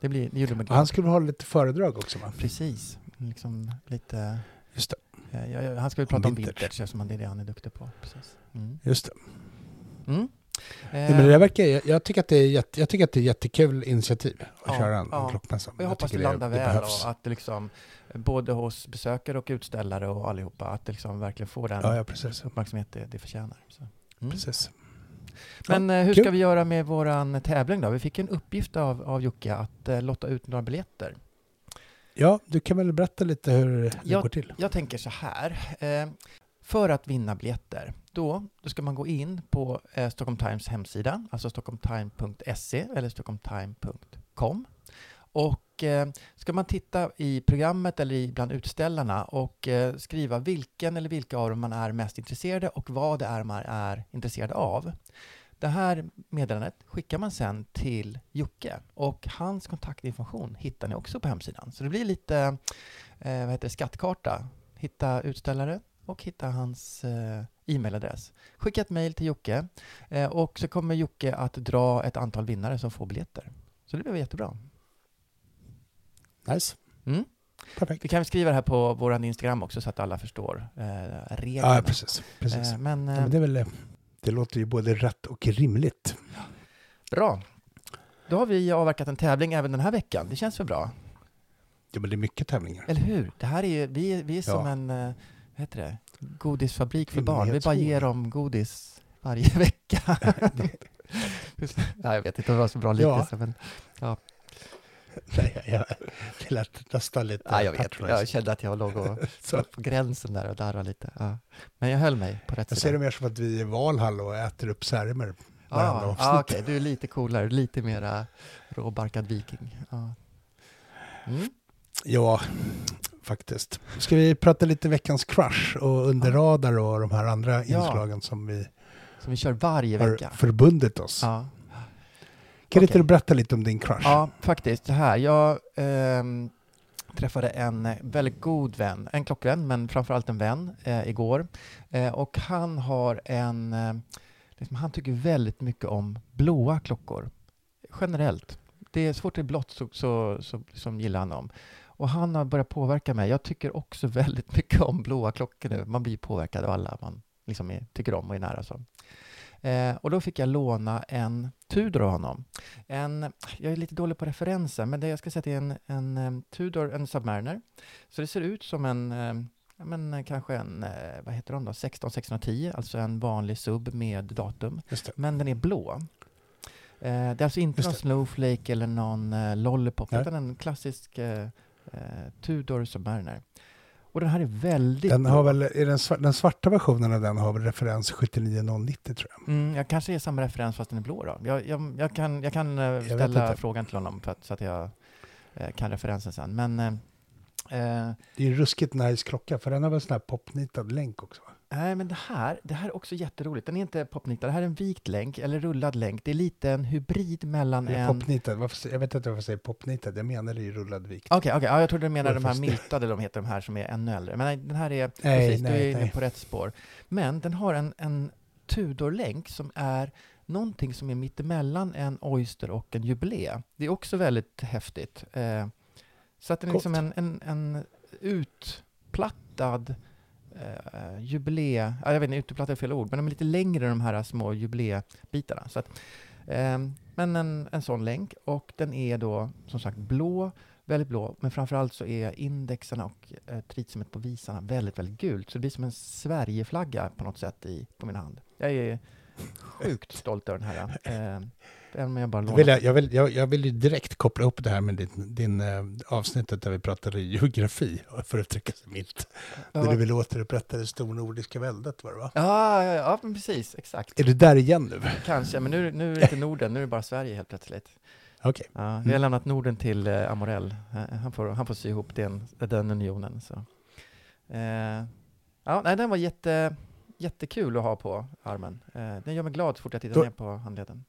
det, blir, det. Han skulle hålla lite föredrag också va? Precis, liksom lite... Just det. Eh, ja, ja, han ska ju Om prata om vintage. vintage eftersom det är det han är duktig på. Precis. Mm. Just det. Mm. Nej, men det där verkar, jag, jag, tycker att det är jätte, jag tycker att det är jättekul initiativ att Ja, köra en, ja. klockmässa. Och jag hoppas det landar det väl behövs. och att det liksom, både hos besökare och utställare och allihopa, att det liksom verkligen får den Ja, ja, uppmärksamhet det, det förtjänar. Mm. precis. Men Ja, eh, hur kul. ska vi göra med våran tävling då? Vi fick en uppgift av, av Jocke att eh, lotta ut några biljetter. Ja, du kan väl berätta lite hur det Ja. går till? Jag tänker så här. Eh, för att vinna biljetter, då, då ska man gå in på eh, Stockholm Times hemsida, alltså stockholmtime.se eller stockholmtime.com. Och eh, ska man titta i programmet eller i bland utställarna och eh, skriva vilken eller vilka av dem man är mest intresserade och vad det är man är intresserad av. Det här meddelandet skickar man sen till Jocke och hans kontaktinformation hittar ni också på hemsidan. Så det blir lite eh, vad heter det, skattkarta. Hitta utställare och hitta hans eh, e-mailadress. Skicka ett mejl till Jocke eh, och så kommer Jocke att dra ett antal vinnare som får biljetter. Så det blir jättebra. Nice. Mm. Perfekt. Vi kan skriva det här på vår Instagram också så att alla förstår eh, reglerna. Ja, precis. precis. Eh, men, Ja, eh, men det, är väl, eh, det låter ju både rätt och rimligt. bra. Då har vi avverkat en tävling även den här veckan. Det känns väl bra? Ja, men det är mycket tävlingar. Eller hur? Det här är ju, vi, är- vi är som Ja. en eh, vad heter det? godisfabrik för barn. Vi bara ger dem godis varje vecka. Nej, jag vet inte om det var så bra Ja. liknelse. Men, Nej, jag, det lät nästan lite nej, jag vet. Jag kände att jag låg och, på gränsen där och darrade lite. Ja. Men jag höll mig på rätt Jag ser sida. det mer som att vi är i Valhall och äter upp särmer varandra Ah, avsnitt. ah, Okej, du är lite coolare, lite mera råbarkad viking. Ja. Mm. Ja, faktiskt. Ska vi prata lite veckans crush och under Ja. radar och de här andra Ja. inslagen som vi Som vi kör varje har vecka. förbundit oss. Ja. Kan inte Okej. du berätta lite om din crush? Ja, faktiskt. Så här, jag ehm, träffade en eh, väldigt god vän, en klockvän, men framförallt en vän eh, igår. Eh, och han har en, eh, liksom, han tycker väldigt mycket om blåa klockor. Generellt. Det är svårt det är blått så, så, så som gillar han dem. Och han har börjat påverka mig. Jag tycker också väldigt mycket om blåa klockor nu. Man blir påverkad av alla man liksom är, tycker om och är nära. Så. Eh, och då fick jag låna en Tudor av honom. En, jag är lite dålig på referenser, men det jag ska säga att det är en, en, em, Tudor, en Submariner. Så det ser ut som en, ja, men eh, kanske en, eh, vad heter de då, 16 610, alltså en vanlig sub med datum. Men den är blå. Eh, det är alltså inte Just någon det. Snowflake eller någon eh, Lollipop, Nej. utan en klassisk eh, eh, Tudor Submariner. Och den här är väldigt Den har väl, är den, svar- den svarta versionen av den har väl referens 79090 tror jag. Mm, jag kanske är samma referens fast den är blå då. Jag, jag, jag kan, jag kan eh, vet ställa frågan till honom att, så att jag eh, kan referensen sen. Men eh, eh, Det är ruskigt nice klocka för den har väl sån här popnitad länk också va? Nej, men det här, det här är också jätteroligt. Den är inte popnitad. Det här är en vikt länk, eller rullad länk. Det är lite en hybrid mellan Det är en... popnitad. Varför, jag vet inte varför jag säger popnitad, jag menar det är rullad vikt. Okej, okej. Ja, jag trodde du menade de här miltade, de heter de här som är ännu äldre. Men den här är... Nej, precis, du nej, är inne nej. på rätt spår. Men den har en, en Tudor-länk som är någonting som är mittemellan en Oyster och en Jubilee. Det är också väldigt häftigt. Eh, så att den är Coolt. liksom en, en, en utplattad eh, jubilee, ja, jag vet inte, utplattad är fel ord, men de är lite längre de här små jubileebitarna. Så att, eh, men en, en sån länk och den är då som sagt blå, väldigt blå, men framförallt så är indexerna och eh, tritiumet på visarna väldigt, väldigt gult. Så det blir som en Sverigeflagga på något sätt i, på min hand. Jag är sjukt stolt över den här. Eh, om jag bara Jag vill, jag, vill, jag, jag vill ju direkt koppla ihop det här med din, din eh, avsnittet där vi pratade geografi, för att uttrycka sig milt. Ja. Där du vill återupprätta det stornordiska väldet var det va? Ja, ja, ja, precis, exakt. Är du där igen nu? Kanske, men nu, nu är det inte Norden, nu är det bara Sverige helt plötsligt. Okej. Ja, vi har Mm. lämnat Norden till eh, Amorell. Eh, Han får, han får sy ihop den, den unionen. Så. Eh, ja, nej, den var jätte, jättekul att ha på armen. Eh, den gör mig glad så fort jag tittar Då- ner på handleden.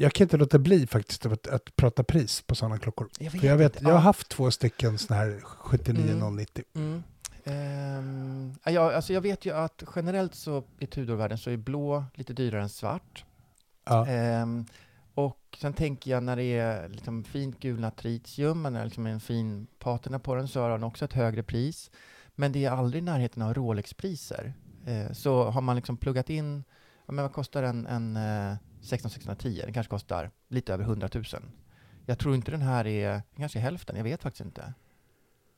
Jag kan inte låta bli faktiskt att, att prata pris på sådana klockor. Jag För jag, vet, jag har Ja. haft två stycken sådana här 79090. Mm. Ehm, ja, jag, alltså jag vet ju att generellt så i Tudorvärlden så är blå lite dyrare än svart. Ja. Ehm, och sen tänker jag när det är liksom fint gulnat tritium, men liksom en fin patina på den, så har den också ett högre pris. Men det är aldrig i närheten av Rolex-priser. Eh, så har man liksom pluggat in, ja, men vad kostar en, en eh, 16610? Den kanske kostar lite över 100 000. Jag tror inte den här är, kanske är hälften, jag vet faktiskt inte.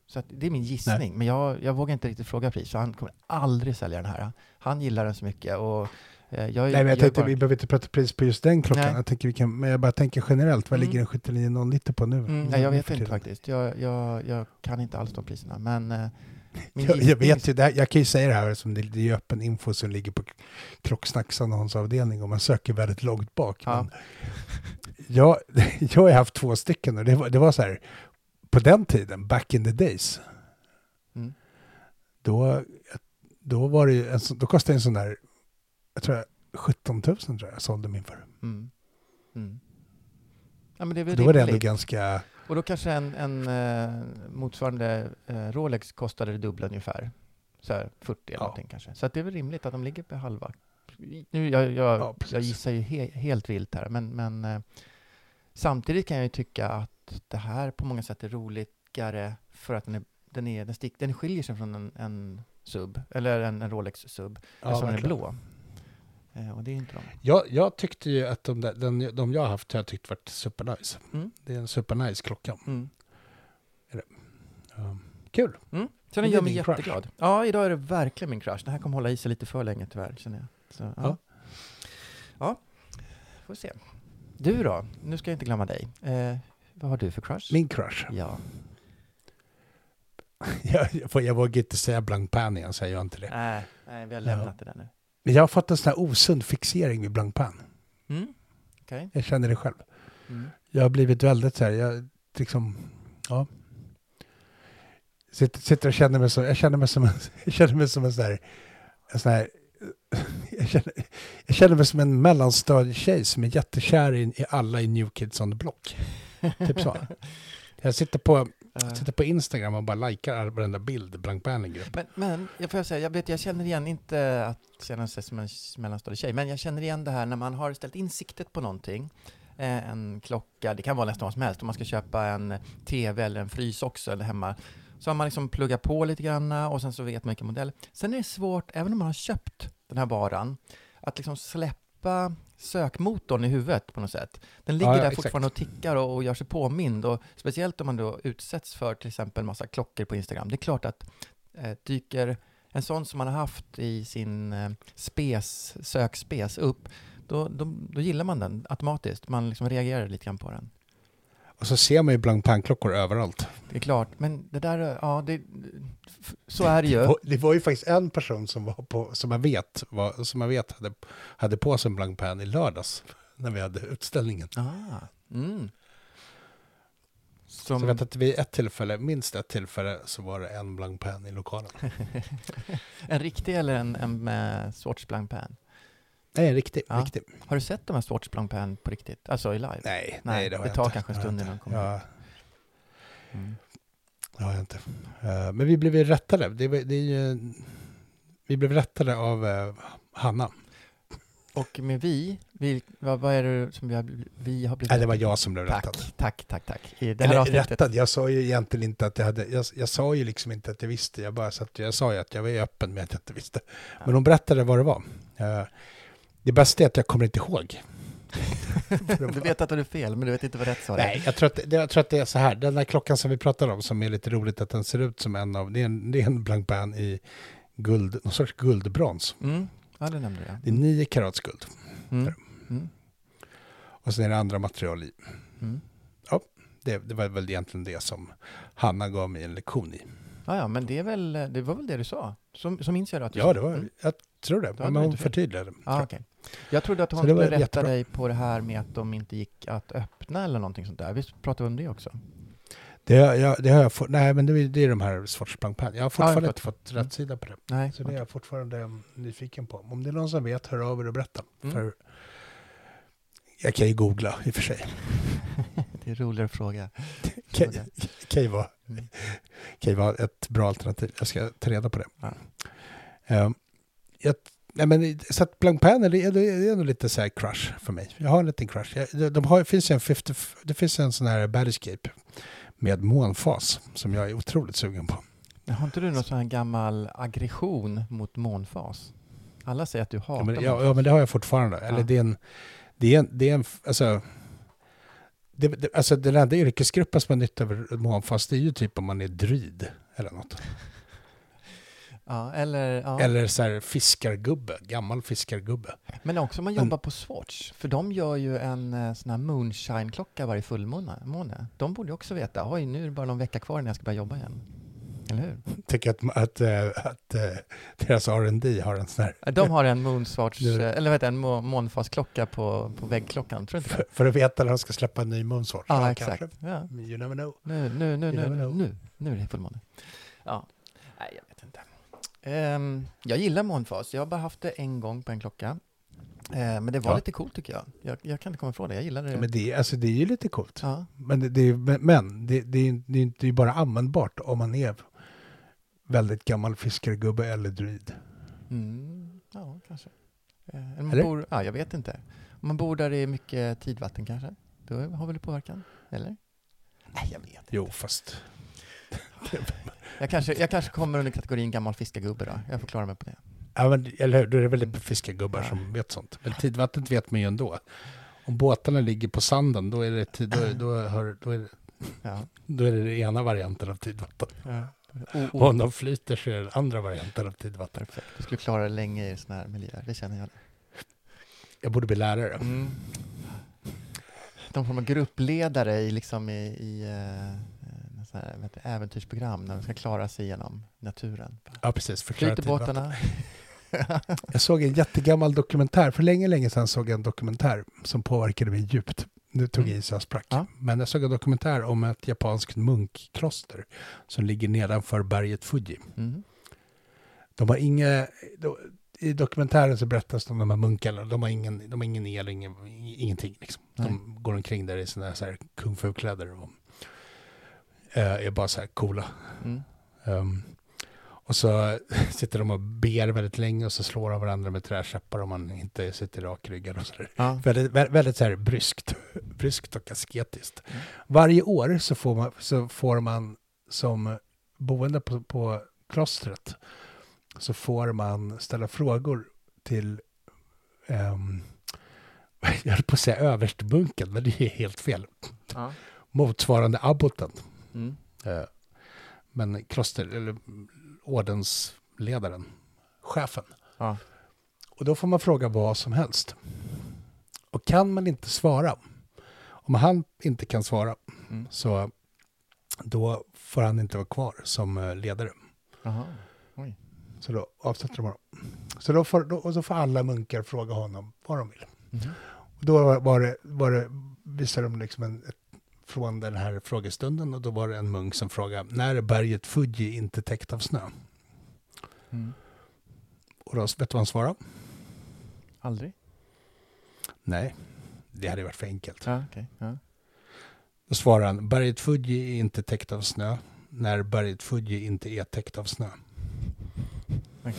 Så att det är min gissning, men jag, jag vågar inte riktigt fråga pris, för han kommer aldrig sälja den här. Han gillar den så mycket och eh, jag, Nej, men jag tänkte bara- vi behöver inte prata pris på just den klockan. Nej. Jag tänker vi kan, men jag bara tänker generellt, vad Mm. ligger en 79090 på nu? Mm, nej, jag vet inte faktiskt. Jag, jag, jag kan inte alls de priserna. Men eh, Jag, jag vet ju, det här, jag kan ju säga det här som det, det är öppen info som ligger på Klocksnacks annonsavdelning och man söker väldigt långt bak. Ja. Jag, jag har haft två stycken och det var, det var så här, på den tiden, back in the days, Mm. då, då var det ju en, då kostade en sån där, jag tror jag, 17 000 tror jag jag sålde min för. Mm. Mm. Ja, men det är väl Då var det ändå rimligt. ganska, Och då kanske en, en eh, motsvarande eh, Rolex kostade det dubbla ungefär. Så här 40 eller Ja. någonting kanske. Så det är väl rimligt att de ligger på halva. Nu, jag, jag, Ja, jag gissar ju he, helt vilt här, men, men eh, samtidigt kan jag ju tycka att det här på många sätt är roligare för att den, är, den, är, den, stick, den skiljer sig från en, en sub, eller en, en Rolex-sub, ja, eftersom den är blå. Eh, och det är inte de. Jag, jag tyckte ju att de, där, den, de jag har haft har jag tyckt varit supernice. Mm. Det är en supernice klocka. Mm. Ja. Kul! Mm. Så den gör mig din crush. jätteglad. Ja, idag är det verkligen min crush. Det här kommer hålla i sig lite för länge tyvärr, känner jag. Så, ja. Ja. ja. får se. Du då? Nu ska jag inte glömma dig. Eh, vad har du för crush? Min crush. Ja. Jag, jag, får- jag vågar inte säga Blancpain jag gör inte det. Nej, nej, vi har Ja. lämnat det där nu. Men jag har fått en sån här osund fixering vid Blancpain. Mm. Okej. Jag känner det själv. Mm. Jag har blivit väldigt så här, jag liksom, ja. Sitter, sitter och känner mig som, jag känner mig som en, jag känner mig som en sån här, en sån här jag känner, jag känner mig som en mellanstadietjej som är jättekär i, i alla i New Kids on the Block. Typ så. Jag sitter på, Eh, sitter på Instagram och bara likar varenda bild Blancpain lägger upp. Men, men jag får säga, jag, vet, jag känner igen, inte att känna sig som en mellanstadietjej, men jag känner igen det här när man har ställt in siktet på någonting. Eh, en klocka, det kan vara nästan vad som helst, om man ska köpa en TV eller en frys också eller hemma. Så har man liksom pluggat på lite grann och sen så vet man vilken modell. Sen är det svårt, även om man har köpt den här varan, att liksom släppa sökmotorn i huvudet på något sätt. Den ligger Ja, ja, där exakt. fortfarande och tickar och, och gör sig påmind och speciellt om man då utsätts för till exempel massa klockor på Instagram. Det är klart att eh, dyker en sån som man har haft i sin eh, spes, sökspes upp, då, då, då gillar man den automatiskt. Man liksom reagerar lite grann på den. Och så ser man ju Blanc Pan-klockor överallt. Det är klart, men det där, ja, det, så är det ju. Det var, det var ju faktiskt en person som, var på, som jag vet, var, som jag vet hade, hade på sig en Blanc Pan i lördags när vi hade utställningen. Ah, mm. Så Som, jag vet att vid ett tillfälle, minst ett tillfälle, så var det en Blanc Pan i lokalen. en riktig eller en, en med Swatch Blanc Pan? Nej, en riktig. Ja. riktig. Har du sett de här Swatch Pan på riktigt? Alltså i live? Nej, Nej, det har det jag tar inte. kanske en Det har stund innan de kommer Ja, Mm. det har jag inte. Eh, men vi blev rättade. Det, det är ju, vi blev rättade av eh, Hanna. Och med vi, vi vad, vad är det som vi har, vi har blivit Nej, det var jag som blev rättad. Tack, tack, tack, tack. I det här Eller avsnittet. rättad, jag sa ju egentligen inte att jag hade, jag, jag sa ju liksom inte att jag visste, jag bara satt, jag sa ju att jag var öppen med att jag inte visste. Men hon berättade vad det var. Eh, det bästa är att jag kommer inte ihåg. Du vet att du är fel, men du vet inte vad rätt svar är. Nej, jag tror, att, det- jag tror att det är så här, den där klockan som vi pratar om, som är lite roligt att den ser ut som en av, det är en, det är en Blanc Pan i guld, någon sorts guldbrons. Mm. Ja, det nämnde jag. Det är nio karats guld. Mm. Mm. Och sen är det andra material i. Mm. Det, det var väl egentligen det som Hanna gav mig en lektion i. Ja, ja, men det, är väl, det var väl det du sa? Så, så minns jag det att du Ja, det var, Mm. jag tror det. Men hon förtydligade. Ah, jag. Jag trodde att hon det skulle rätta jättebra. dig på det här med att de inte gick att öppna eller någonting sånt där. Vi pratade om det också. Det, jag, det har jag fått, nej men det är, det är de här Pan. Jag har fortfarande jag inte fått Mm. rätt sida på det. Nej, Så det är jag fortfarande nyfiken på. Om det är någon som vet, hör av er och berätta. Mm. För jag kan ju googla i och för sig. det är roligare fråga. Kan, kan, ju vara, Mm. kan ju vara ett bra alternativ. Jag ska ta reda på det. Ja. Ehm, jag, nej men, så att Blanc Pan är, det är, det är nog lite så här crush för mig. Jag har en liten crush. Jag, de, har, det, finns en 50, det finns en sån här Battlescape med månfas som jag är otroligt sugen på. Har inte du någon sån här gammal aggression mot månfas? Alla säger att du hatar Ja men, ja, ja, men det har jag fortfarande. Eller Ja. det är en... Det är en, det är en alltså, det, det, alltså den enda yrkesgruppen som har nytta av månfas det är ju typ om man är druid eller något. Ja, eller, ja. Eller så här fiskargubbe, gammal fiskargubbe. Men också om man Men- jobbar på Swatch, för de gör ju en eh, sån här moonshine-klocka varje fullmåne. måne. De borde ju också veta, oj nu är det bara någon vecka kvar när jag ska börja jobba igen. Eller hur? Tycker att, att, eh, att, eh, deras R&D har en sån här... De har en moonswatch, Nu- eh, eller vad heter en må- månfasklocka på, på väggklockan, tror du inte För, för att veta när de ska släppa en ny Moonswatch. Ja, kanske. exakt. Ja. You never know. Nu, nu, nu, You nu, nu, nu, nu är det fullmåne. Ja, nej Ehm, jag gillar månfas, jag har bara haft det en gång på en klocka. Eh, men det var Ja. lite coolt tycker jag. jag. Jag kan inte komma ifrån det, jag gillar det. Ja, men det, alltså, det är ju lite coolt. Ja. Men det, det, är- men- det, det, är, det är det är bara användbart om man är väldigt gammal fiskargubbe eller druid. Mm, ja, kanske. Om man bor, ja, jag vet inte. Om man bor där det är mycket tidvatten kanske? Då har väl det påverkan? Eller? Nej, jag vet inte. Jo, fast... Jag kanske, jag kanske kommer under kategorin gammal fiskargubbe då. Jag får klara mig på det. Ja, men, eller hur? Då är det väl fiskargubbar Ja. som vet sånt. Men tidvattnet vet man ju ändå. Om båtarna ligger på sanden, då är det, tid, då, då, hör, då, är det, Ja. då är det ena varianten av tidvatten. ja. Och om de flyter så är det andra varianten av tidvatten. Perfekt. Du skulle klara det länge i sådana här miljöer, det känner jag. Jag borde bli lärare. Mm. De får vara gruppledare i, liksom i, i uh, sån här, vet du, äventyrsprogram när de ska klara sig genom naturen. Ja, precis. Flyter tidvatten. båtarna? Jag såg en jättegammal dokumentär. För länge, länge sedan såg jag en dokumentär som påverkade mig djupt. Nu tog jag i så jag sprack. Ja. Men jag såg en dokumentär om ett japanskt munkkloster som ligger nedanför berget Fuji. Mm. De har inga... de- I dokumentären så berättas det om de här munkarna. De har ingen, de har ingen el, ingen, ingenting. Liksom. De går omkring där i sina så här kung fu-kläder och är bara så här coola. Mm. Ehm, och så sitter de och ber väldigt länge och så slår de varandra med träkäppar om man inte sitter rakryggad och sådär. Ja. Väldigt, vä- väldigt så här bryskt, bryskt och asketiskt. Mm. Varje år så får man, så får man som boende på, på klostret så får man ställa frågor till ehm, jag höll på att säga överstbunken, men det är helt fel. Ja. Motsvarande abboten. Mm. Eh, Men kloster, eller ordensledaren, chefen. Ja. Och då får man fråga vad som helst. Och kan man inte svara, om han inte kan svara, Mm. så då får han inte vara kvar som eh, ledare. Så då avsätter de honom. Så då får, då, och så får alla munkar fråga honom vad de vill. Mhm. Och då var det, var det, visade de liksom en, ett, från den här frågestunden och då var det en munk som frågade när är berget Fuji inte täckt av snö? Mm. Och då vet du vad han svarade? Aldrig? Nej, det hade varit för enkelt. Ja, okej. Ja. Då svarar han, berget Fuji är inte täckt av snö när berget Fuji inte är täckt av snö. Okej.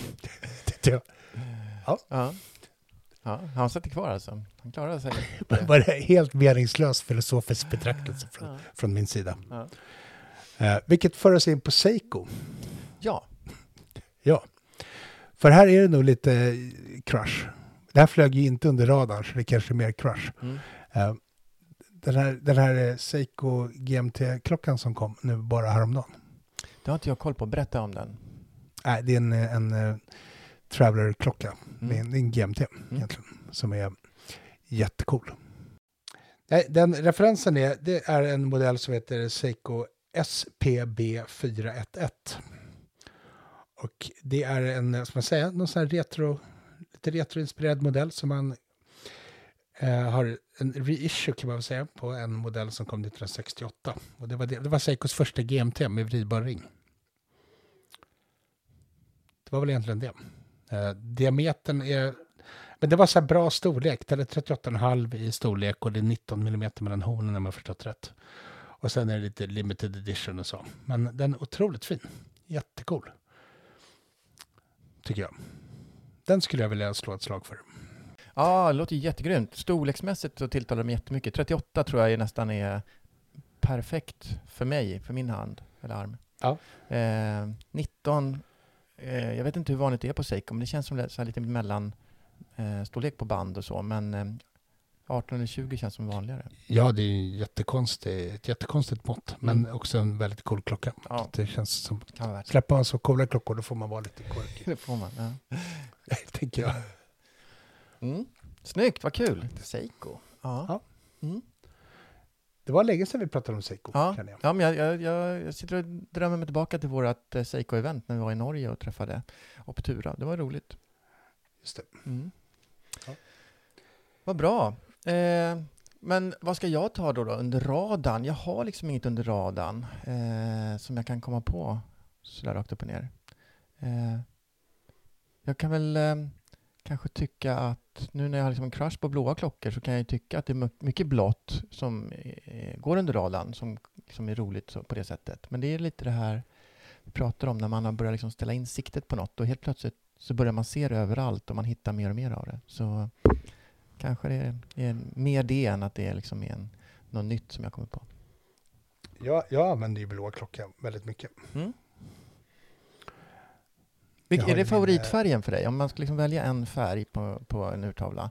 Det jag. Ja. ja. Han sitter kvar alltså? Han klarar sig? var det helt meningslös filosofisk betraktelse från, Ja. från min sida. Ja. Eh, vilket för oss in på Seiko. ja. Ja, för här är det nog lite eh, crush. Det här flög ju inte under radarn, så det kanske är mer crush. Mm. Eh, den här, den här eh, Seiko GMT-klockan som kom nu bara häromdagen. Det har inte jag koll på. Berätta om den. Nej, det är en, eh, en, uh, Traveler-klocka. Mm. med en, det är en GMT egentligen, som är jättecool. Nej, den referensen är, det är en modell som heter Seiko SPB411. Och det är en, ska man säga, någon sån här retro, lite retroinspirerad modell som man eh, har en reissue kan man väl säga på en modell som kom 1968. Och det var, det, det var Seikos första GMT med vridbar ring. Det var väl egentligen det. Eh, diametern är... Men det var så här bra storlek. Det är 38,5 i storlek och det är 19 mm mellan hornen om jag förstått rätt. Och sen är det lite limited edition och så. Men den är otroligt fin. Jättecool. Tycker jag. Den skulle jag vilja slå ett slag för. Ja, det låter jättegrymt. Storleksmässigt så tilltalar de jättemycket. 38 tror jag nästan är perfekt för mig, för min hand eller arm. Ja. Eh, 19, eh, jag vet inte hur vanligt det är på Seiko, men det känns som det är lite mellan eh, storlek på band och så, men eh, 18 eller 20 känns som vanligare. Ja, det är ju jättekonstigt, ett jättekonstigt mått. Men Mm. också en väldigt cool klocka. Ja. Det känns som... Värt. Släpper man så coola klockor då får man vara lite quirky. Det får man. Ja. tänker jag. Mm. Snyggt, vad kul. Seiko. Ja. Ja. Mm. Det var länge sedan vi pratade om Seiko. Ja. känner jag. Ja, men jag, jag, jag, jag sitter och drömmer mig tillbaka till vårt eh, Seiko-event när vi var i Norge och träffade Optura. Det var roligt. Just det. Mm. Ja. Vad bra. Eh, men vad ska jag ta då, då under radarn? Jag har liksom inget under radarn eh, som jag kan komma på sådär rakt upp och ner. Eh, jag kan väl eh, kanske tycka att nu när jag har liksom en crush på blåa klockor så kan jag tycka att det är my- mycket blått som eh, går under radarn som liksom är roligt på det sättet. Men det är lite det här vi pratar om när man har börjat liksom ställa in siktet på något och helt plötsligt så börjar man se det överallt och man hittar mer och mer av det. Så kanske det är, är mer det än att det är liksom en, något nytt som jag kommer på. Jag, jag använder ju blå klocka väldigt mycket. Mm. Vilk, är det min, favoritfärgen för dig? Om man ska liksom välja en färg på, på en urtavla.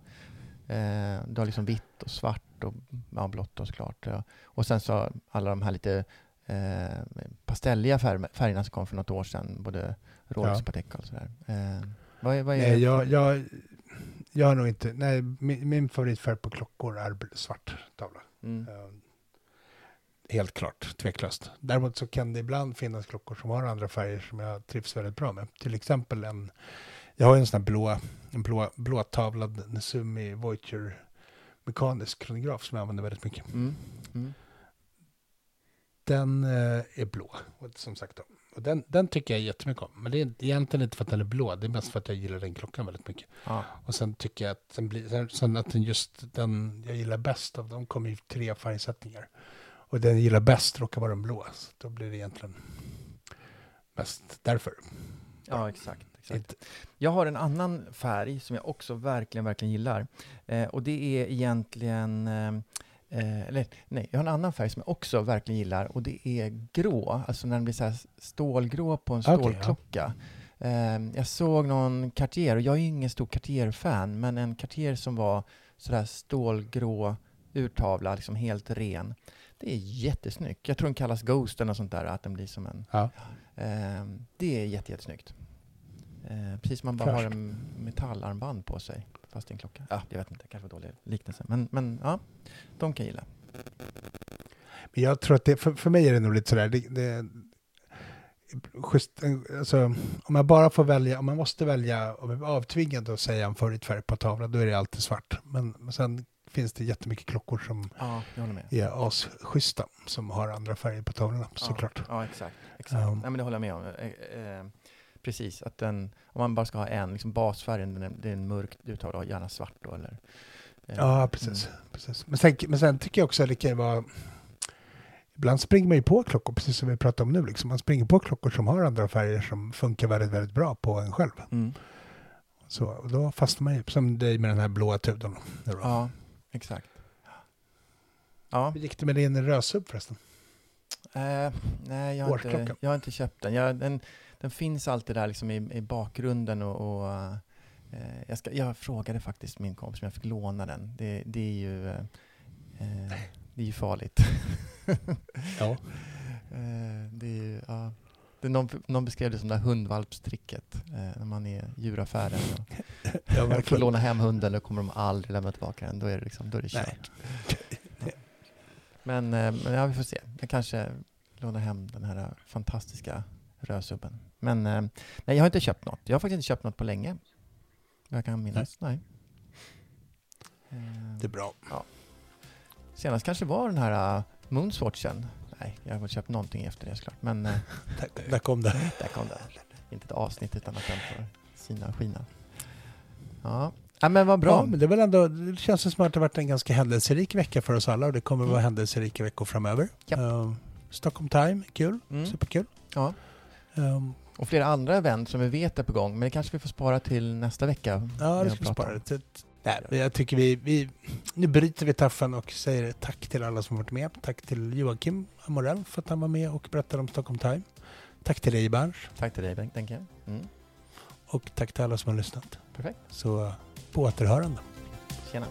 Eh, du har liksom vitt och svart och ja, blått och såklart. Ja. Och sen så alla de här lite eh, pastelliga färg, färgerna som kom för något år sedan. Både Rolex Ja. Patek och sådär. Eh, vad är, vad är Nej, jag, jag, jag har nog inte... Nej, min, min favoritfärg på klockor är svart tavla. Mm. Eh, Helt klart, tveklöst. Däremot så kan det ibland finnas klockor som har andra färger som jag trivs väldigt bra med. Till exempel en... Jag har en sån här blå, en blå, blåtavlad Nesumi Voyager mekanisk kronograf som jag använder väldigt mycket. Mm. Mm. Den eh, är blå, som sagt. Då. Och den, den tycker jag jättemycket om. Men det är egentligen inte för att den är blå, det är mest för att jag gillar den klockan väldigt mycket. Ja. Och sen tycker jag att den blir, sen- sen att den just den jag gillar bäst av dem kommer i tre färgsättningar. Och den gillar bäst råkar vara den blå. Så då blir det egentligen mest därför. ja, exakt. exakt. Jag har en annan färg som jag också verkligen, verkligen gillar. Eh, och det är egentligen... Eh, eh, eller nej, jag har en annan färg som jag också verkligen gillar och det är grå. Alltså när den blir så här stålgrå på en Okej, ja. stålklocka. Eh, jag såg någon Cartier, och jag är ingen stor Cartier-fan, men en Cartier som var sådär stålgrå urtavla, liksom helt ren. Det är jättesnyggt. Jag tror den kallas Ghost eller något sånt där, att den blir som en... Ja. Eh, det är jätte, jättesnyggt. Eh, precis som man bara Fräscht. har en metallarmband på sig, fast det är en klocka. Ja, jag vet inte, kanske var dålig liknelse. Men, men ja, de kan jag gilla. Men jag tror att det, för, för mig är det nog lite sådär, det, det, just, alltså, om jag bara får välja, om jag måste välja, om jag är avtvingad att säga en favoritfärg på tavlan, då är det alltid svart. Men, men sen finns det jättemycket klockor som Ja, är asschyssta, som har andra färger på tavlorna såklart. Ja, ja exakt. exakt. Ja. Nej, men det håller jag med om. Eh, eh, precis, att den, om man bara ska ha en, liksom basfärgen, den är, det är en mörk urtavla, gärna svart då eller... eh, Ja, precis. precis. Men, sen, men sen tycker jag också att det kan vara... Ibland springer man ju på klockor, precis som vi pratade om nu. Liksom. Man springer på klockor som har andra färger som funkar väldigt, väldigt bra på en själv. Mm. Så och då fastnar man ju, som dig med den här blåa då. Ja, exakt. Ja, Hur gick det med din rösub förresten? eh, nej, jag har, inte, jag har inte köpt den. Jag, den. Den finns alltid där liksom i, i bakgrunden och, och eh, jag, ska, jag frågade faktiskt min kompis om jag fick låna den. Det, det är ju eh, eh, det är ju farligt. Ja. Eh, det är ju, ja. Det någon, någon beskrev det som det här hundvalpstricket eh, när man är i djuraffären. Och Ja, jag får låna hem hunden och kommer de aldrig lämna tillbaka den. Då är det, liksom, då är det kört. Men, eh, men ja, vi får se. Jag kanske lånar hem den här fantastiska rödsubben. Men eh, nej, jag har inte köpt något. Jag har faktiskt inte köpt något på länge. Jag kan minnas. Nej. Eh, Det är bra. Senast kanske var den här uh, Moonswatchen. Nej, jag har väl köpt någonting efter det såklart. Men eh, Där, där kom det. där kom det. Inte ett avsnitt utan att den får sina skina. Ja. ja, men vad bra. Ja, men det, är väl ändå, det känns som att det har varit en ganska händelserik vecka för oss alla och det kommer vara Mm. händelserika veckor framöver. Japp. Ehm, Stockholm Time, kul. Mm. Superkul. Ja. Ehm, Och flera andra event som vi vet är på gång. Men det kanske vi får spara till nästa vecka. ja, det ska vi spara. om. Nej, jag tycker vi, vi... Nu bryter vi taffen och säger tack till alla som varit med. Tack till Joakim Amorell för att han var med och berättade om Stockholm Time. Tack till dig Berns. Tack till dig Bengt, tänker jag. Mm. Och tack till alla som har lyssnat. Perfekt. Så på återhörande. Tjena.